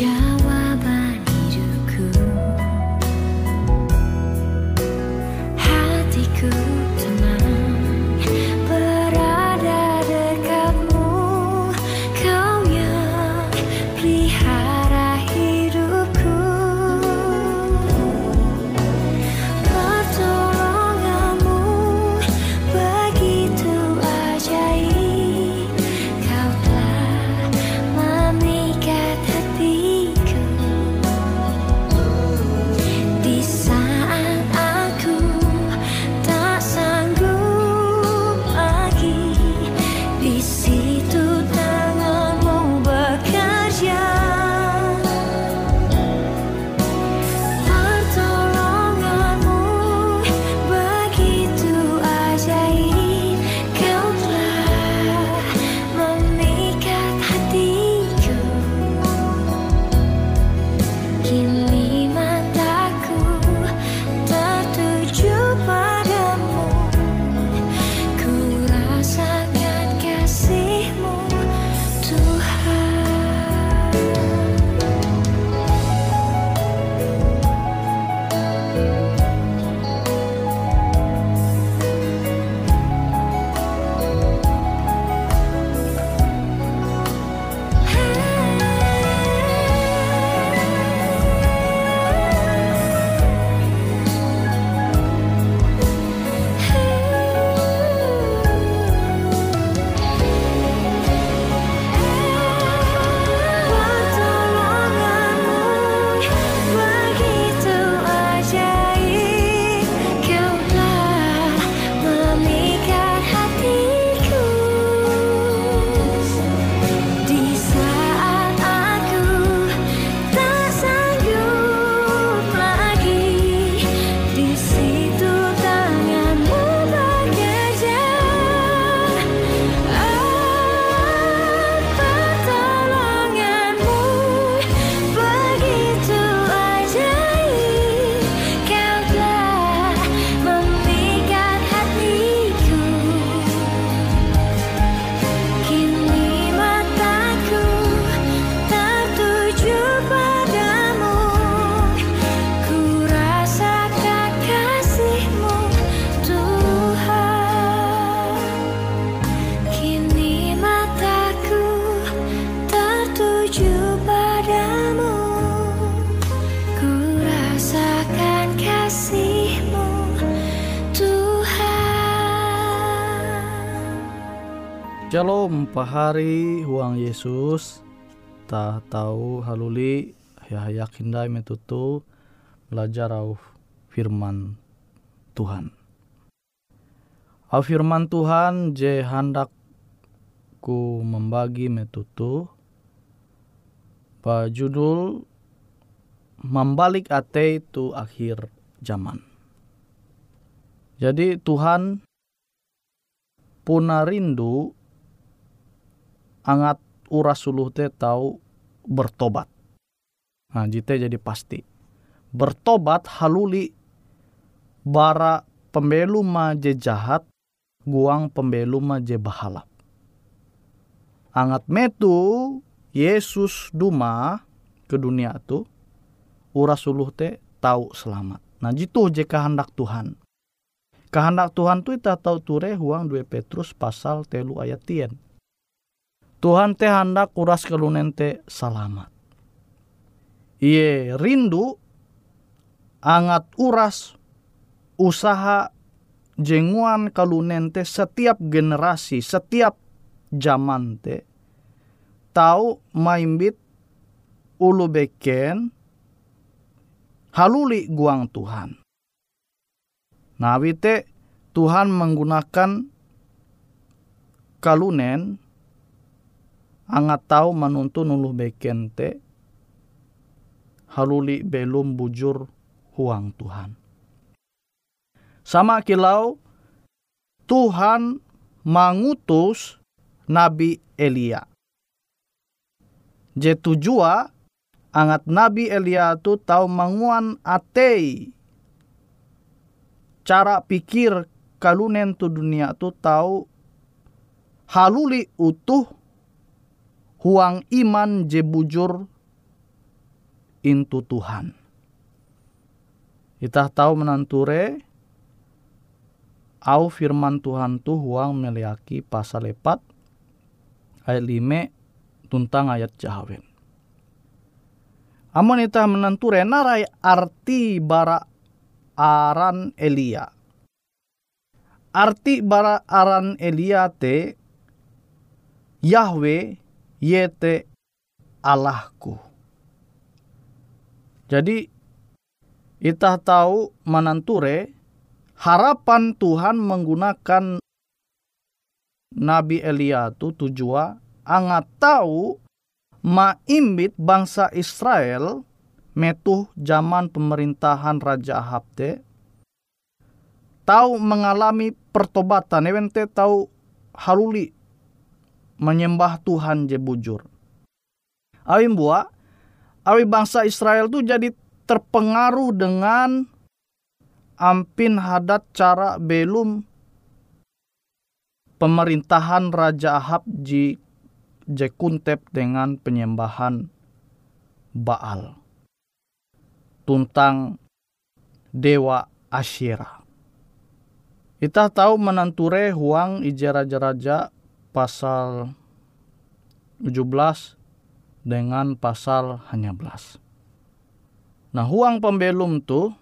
下。Shalom pahari huang Yesus ta tahu haluli ya yakin dai metutu belajar au firman Tuhan. Au firman Tuhan je hendak ku membagi metutu pa judul membalik ate itu akhir zaman. Jadi Tuhan puna rindu angat uras suluh te tahu bertobat. Nah, jite jadi pasti. Bertobat haluli bara pembelu ma je jahat, guang pembelu ma je bahalap. Angat metu Yesus duma ke dunia tu, uras suluh te tahu selamat. Nah jitu je kehendak Tuhan. Kehendak Tuhan tu kita tahu ture huang 2 Petrus pasal telu ayat tien. Tuhan teh hendak uras kelunen te selamat. Iye rindu angat uras usaha jenguan kalunen te setiap generasi, setiap zaman te tahu maimbit ulu beken haluli guang Tuhan. Nah, te Tuhan menggunakan kalunen angat tahu menuntun ulu beken te haluli belum bujur huang Tuhan. Sama kilau Tuhan mengutus Nabi Elia. Je tujua angat Nabi Elia tu tahu manguan atei cara pikir kalunen tu dunia tu tahu haluli utuh huang iman je bujur intu Tuhan. Kita tahu menanture au firman Tuhan tu huang meliaki pasal lepat ayat lime tuntang ayat jahawen. Amun ita menanture narai arti bara aran Elia. Arti bara aran Elia te Yahweh yete Allahku. Jadi kita tahu mananture harapan Tuhan menggunakan Nabi Elia itu tujuan angat tahu maimbit bangsa Israel metuh zaman pemerintahan Raja Ahab tahu mengalami pertobatan evente tahu haluli menyembah Tuhan je bujur. Awi buah, awi bangsa Israel tu jadi terpengaruh dengan ampin hadat cara belum pemerintahan Raja Ahab ji jekuntep dengan penyembahan Baal. Tuntang Dewa Asyira. Kita tahu menanture huang ija raja-raja pasal 17 dengan pasal hanya belas. Nah, huang pembelum tu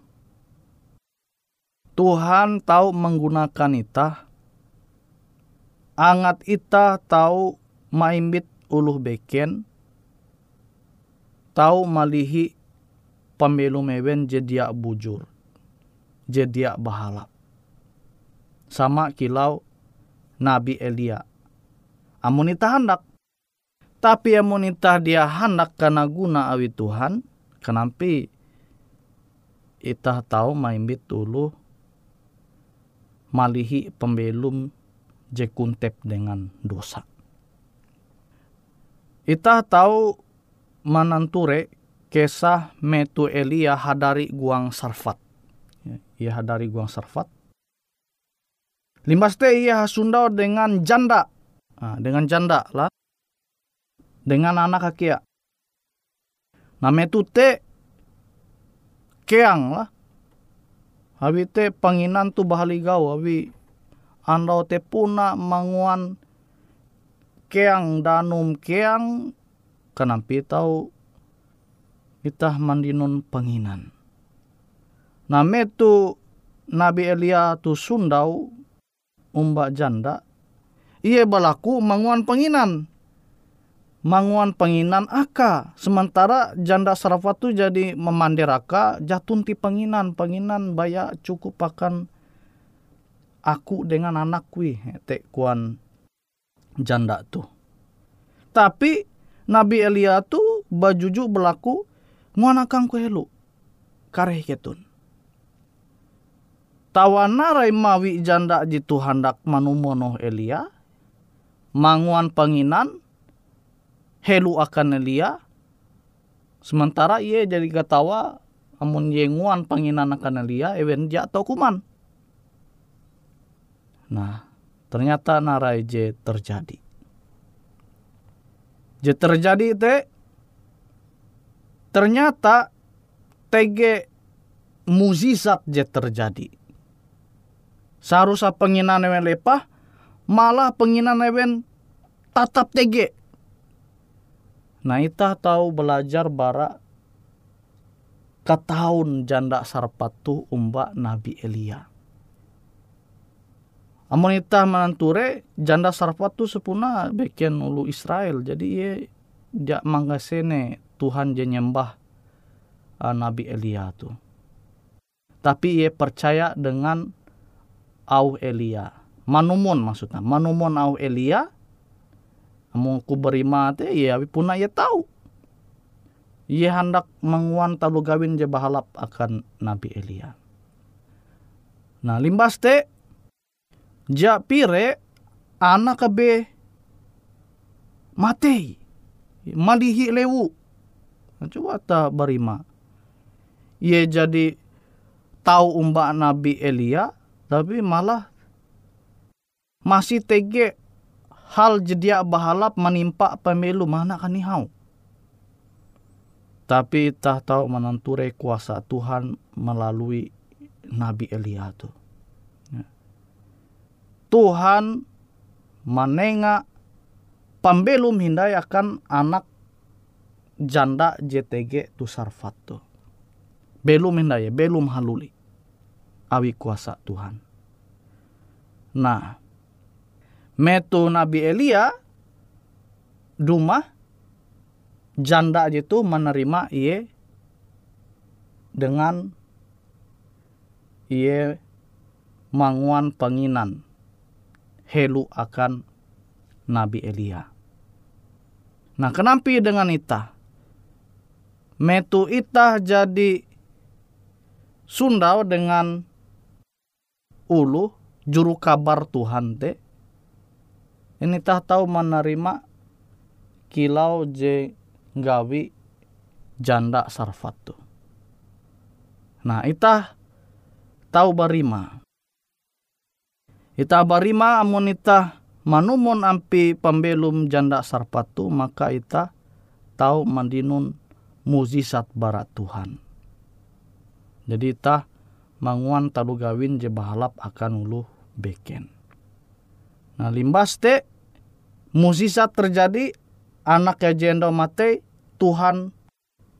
Tuhan tahu menggunakan ita angat ita tahu maimbit uluh beken tahu malihi pembelum mewen jedia bujur jedia bahalap sama kilau Nabi Elia amunita hendak tapi amunita dia hendak karena guna awi Tuhan kenapa itah tahu maimbit dulu malihi pembelum jekuntep dengan dosa. Itah tahu mananture kesah metu Elia hadari guang sarfat. Ya, ia hadari guang sarfat. Limas ia sundau dengan janda dengan janda lah. Dengan anak kakia. Nah metu te keang lah. Habi te panginan tu bahali gau. Habi andau te puna manguan keang danum keang. Kenampi tau itah mandinun panginan. Nah metu Nabi Elia tu sundau umbak janda ia berlaku manguan penginan. Manguan penginan aka. Sementara janda sarafat tu jadi memandir aka jatun ti penginan. Penginan baya cukup akan aku dengan anak kui. Tek kuan janda tu. Tapi Nabi Elia tu bajuju berlaku nguan akang ku helu. Kareh ketun. Tawana rai mawi janda jitu handak manumono Elia. Manguan penginan helu akan Elia. Sementara ia jadi ketawa amun yenguan penginan akan Elia ewen jatuh kuman. Nah, ternyata narai je terjadi. Je terjadi te ternyata tege muzizat je terjadi. Seharusnya penginan ewen lepah, malah penginan ewen tatap tege. Nah ita tahu belajar bara ketahun janda sarpatu umba Nabi Elia. Amun ita menanture janda sarpatu sepuna beken ulu Israel. Jadi ye dia manggasene Tuhan je nyembah uh, Nabi Elia tu. Tapi ia percaya dengan au Elia. Manumon maksudnya. Manumon au Elia. Amun ku berima te ya puna ia tahu. Ia hendak menguan talu gawin je bahalap akan Nabi Elia. Nah limbas te ja pire anak kebe mati malihi lewu. Nah, coba ta berima. Ia jadi tahu umbak Nabi Elia tapi malah masih tege hal jedia bahalap menimpa pemilu mana kan hau. Tapi tak tahu menenture kuasa Tuhan melalui Nabi Elia itu. Ya. Tuhan menengah pembelum hindai akan anak janda JTG tu sarfat tu. Belum hindai, belum haluli. Awi kuasa Tuhan. Nah, metu Nabi Elia rumah janda itu menerima iye dengan iye manguan penginan helu akan Nabi Elia. Nah, kenapa dengan ita? Metu ita jadi sundau dengan ulu juru kabar Tuhan te ini tah tahu menerima kilau je gawi janda sarfat tu. Nah, itah tahu barima. Ita barima amun ita manumon ampi pembelum janda sarfat tu maka ita tahu mandinun muzisat barat Tuhan. Jadi ita manguan talu gawin je bahalap akan ulu beken. Nah limbas te musisat terjadi anak ya jendo mate Tuhan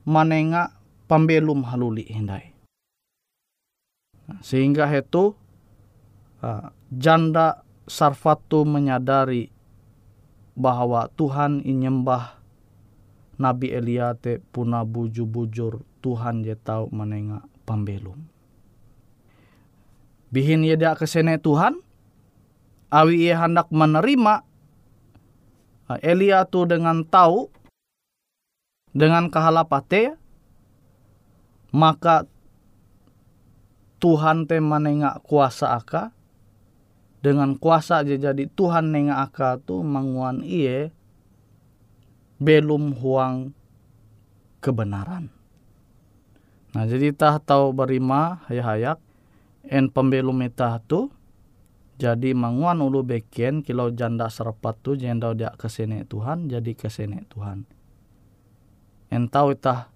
manenga pembelum haluli hindai. Nah, sehingga itu uh, janda sarfatu menyadari bahwa Tuhan inyembah Nabi Eliate puna buju bujur Tuhan je tahu menengah pembelum. Bihin ye dia kesene Tuhan, awi ia hendak menerima Elia tu dengan tahu dengan kahalapate maka Tuhan te menengak kuasa aka dengan kuasa aja jadi Tuhan nengak aka tu menguan iye belum huang kebenaran. Nah jadi tah tahu berima hayak-hayak en pembelum itah tu jadi manguan ulu beken kilau janda serpat tu jendau dia kesene Tuhan jadi kesene Tuhan. Entau itah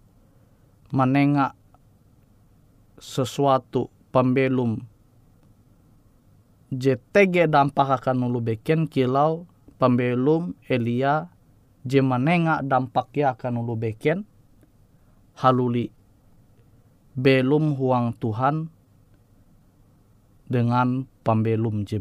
menengak sesuatu pembelum JTG dampak akan ulu beken kilau pembelum Elia je menengak dampaknya akan ulu beken haluli belum huang Tuhan dengan pambelum je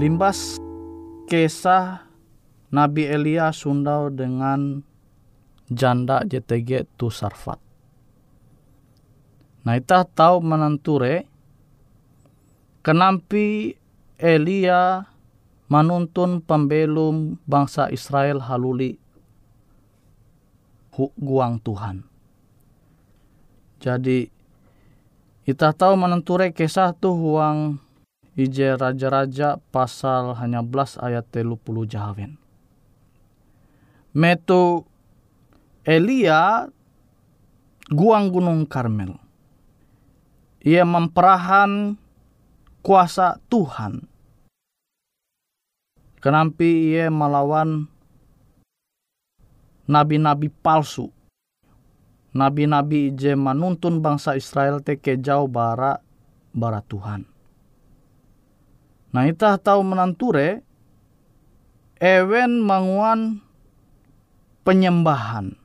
limbas kisah Nabi Elia sundau dengan janda JTG tu Sarfat. Nah kita tahu menanture kenampi Elia menuntun pembelum bangsa Israel haluli guang Tuhan. Jadi kita tahu menenture kisah tuh huang Ije Raja-Raja pasal hanya belas ayat telu puluh jahawen. Metu Elia guang gunung Karmel. Ia memperahan kuasa Tuhan. Kenampi ia melawan nabi-nabi palsu. Nabi-nabi je menuntun bangsa Israel teke jauh bara bara Tuhan. Nah itah tahu menanture ewen manguan penyembahan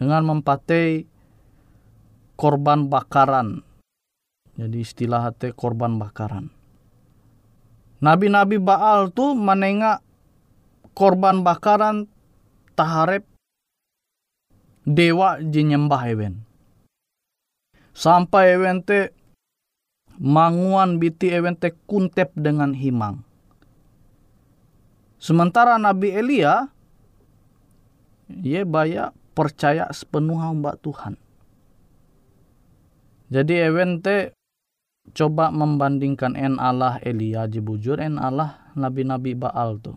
dengan mempatai korban bakaran. Jadi istilah hati korban bakaran. Nabi-nabi Baal tuh menengak korban bakaran taharep dewa jenyembah ewen. Sampai ewen te manguan biti ewen te kuntep dengan himang. Sementara Nabi Elia, ia baya percaya sepenuh hamba Tuhan. Jadi ewen te coba membandingkan en Allah Elia jebujur en Allah nabi-nabi Baal tu.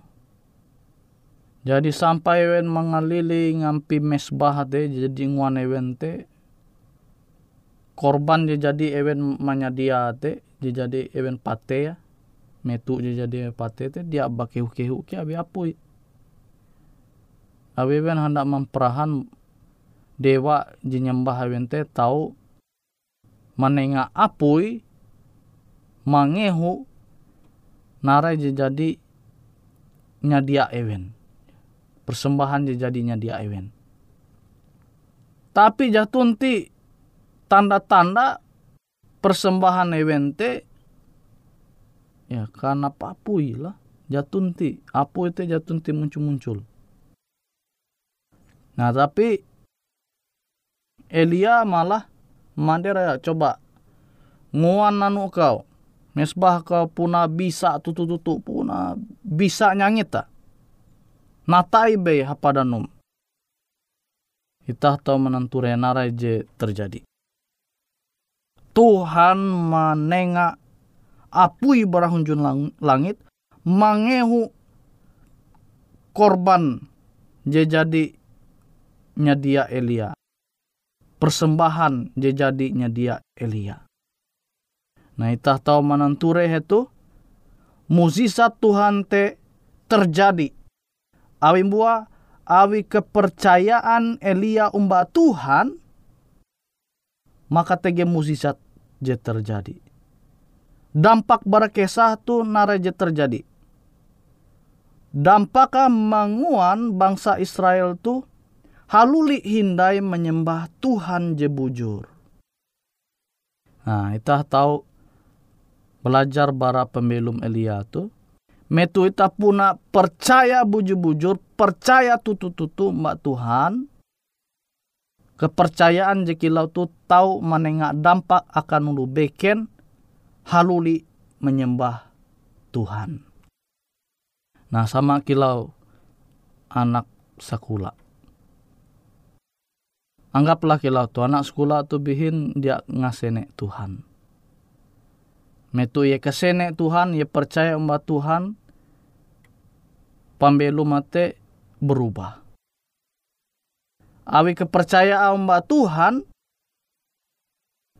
Jadi sampai ewen mengalili ngampi mesbah te jadi nguan ewen te korban je jadi ewen manyadia te jadi ewen pate ya. Metu je jadi pate te dia bakehu kehu ke abi apui. Abi ewen hendak memperahan dewa jenyembah ewen te tahu menengah apui mangehu narai jadi nyadia ewen persembahan jadi nyadia ewen tapi jatunti tanda-tanda persembahan ewen te ya karena papui lah jatunti. Apu itu jatunti muncul-muncul. Nah tapi Elia malah mandera coba nguan nanu kau mesbah kau puna bisa tutu tutu puna bisa nyangit ta? Natai be hapadanum. Kita tahu menenture narai je terjadi Tuhan menengak apui barahunjun lang, langit mangehu korban je jadi nyadia Elia persembahan je jadinya dia Elia. Nah itah tahu mananture itu muzizat Tuhan te terjadi. Awi bua awi kepercayaan Elia umba Tuhan maka tege muzizat je terjadi. Dampak barakesah tu nara je terjadi. Dampaknya manguan bangsa Israel tu haluli hindai menyembah Tuhan je bujur. Nah, kita tahu belajar bara pembelum Elia tu. Metu ita puna percaya bujur-bujur, percaya tutu-tutu mbak Tuhan. Kepercayaan jekilau tu tahu menengah dampak akan ulu beken haluli menyembah Tuhan. Nah sama kilau anak sakula Anggaplah kilau tu anak sekolah tu bihin dia ngasene Tuhan. Metu ye kesene Tuhan, ye percaya umba Tuhan, pambelu mate berubah. Awi kepercayaan umba Tuhan,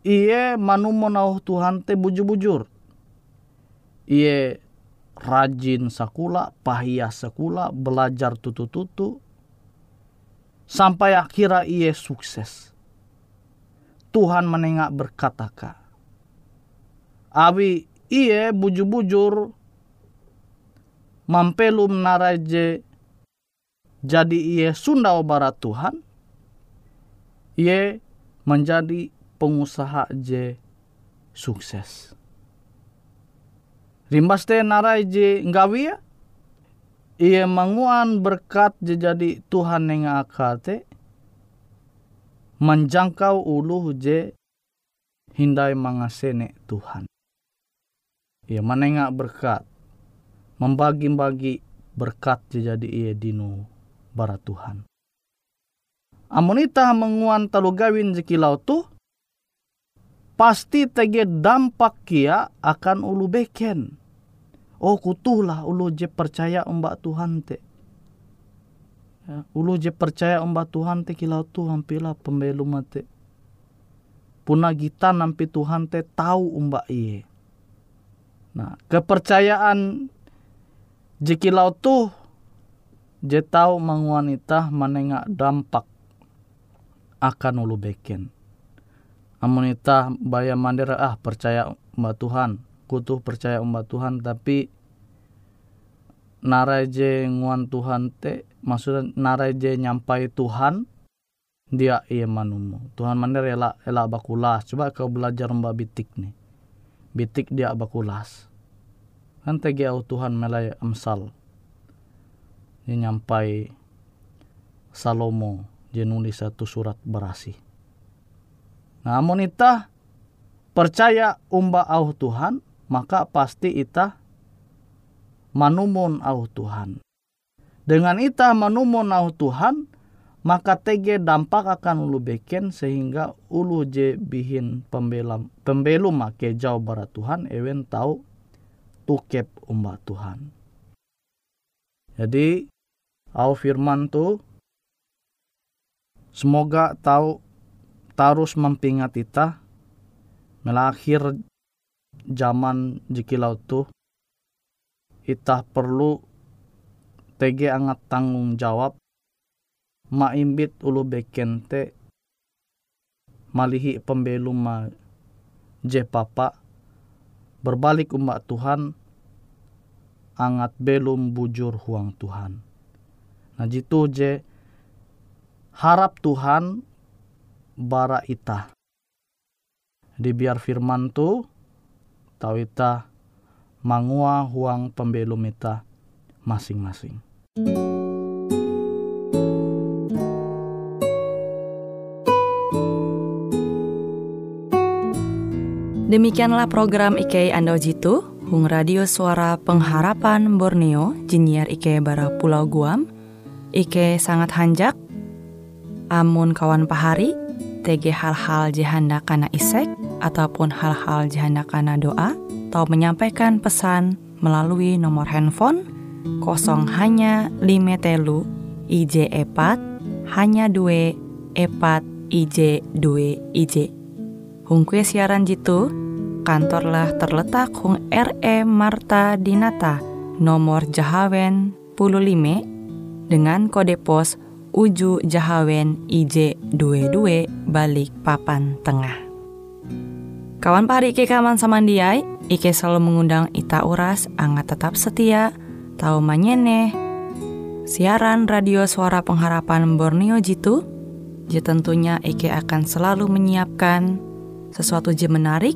iye manu menauh Tuhan te bujur-bujur. Iye rajin sakula, pahia sakula, belajar tutu-tutu, sampai akhirnya ia sukses. Tuhan menengak berkata ka. Abi ia bujur-bujur mampelum naraje jadi ia Sunda barat Tuhan. Ia menjadi pengusaha je sukses. Rimbas te narai je ngawia ia manguan berkat jadi Tuhan yang akate menjangkau ulu je hindai mangasene Tuhan. Ia menengak berkat membagi-bagi berkat jadi ia dinu bara Tuhan. Amunita menguan talu gawin jekilau tu pasti tege dampak kia akan ulu beken Oh kutulah ulu je percaya umbak Tuhan te. Ya, ulu je percaya umbak Tuhan te kilau Tuhan pila pembelu mate. Puna kita nampi Tuhan te tahu umbak iye. Nah kepercayaan je kilau tu je tahu mangwanita menengak dampak akan ulu beken. Amunita bayar mandira ah percaya umbak Tuhan. Kutuh percaya umat Tuhan tapi naraje nguan Tuhan te maksudnya naraje nyampai Tuhan dia iya manumu. Tuhan mana rela ela bakulas coba kau belajar mbak bitik nih bitik dia bakulas kan tege au Tuhan melai amsal. Dia nyampai Salomo dia nulis satu surat berasi namun ita percaya umba au Tuhan maka pasti ita manumun au Tuhan. Dengan ita manumun au Tuhan, maka tege dampak akan ulu beken sehingga ulu je bihin pembelam pembelum make jauh barat Tuhan ewen tahu tukep umba Tuhan. Jadi au firman tu semoga tahu tarus mempingat ita melakhir zaman jikilau tu kita perlu tege angat tanggung jawab. Maimbit ulu bekente malihi pembelum ma je papa. Berbalik umat Tuhan angat belum bujur huang Tuhan. Nah jitu je harap Tuhan bara ita. Di biar firman tu tahu ita mangua huang pembelum ita masing-masing. Demikianlah program IK Ando Jitu, Hung Radio Suara Pengharapan Borneo, Jinier IK Bara Pulau Guam, IK sangat hanjak, amun kawan pahari, TG hal-hal jihanda kana isek, ataupun hal-hal jihanda kana doa, atau menyampaikan pesan melalui nomor handphone kosong hanya lima telu IJ epat hanya dua epat IJ dua IJ. Hung kue siaran jitu, kantorlah terletak Hung RE Marta Dinata, nomor Jahawen 15 dengan kode pos Uju Jahawen IJ22 balik papan tengah. Kawan pari Ike kaman samandiai, Ike selalu mengundang Ita Uras, angga tetap setia, tahu manyene, siaran radio suara pengharapan Borneo Jitu, je tentunya Ike akan selalu menyiapkan sesuatu je menarik,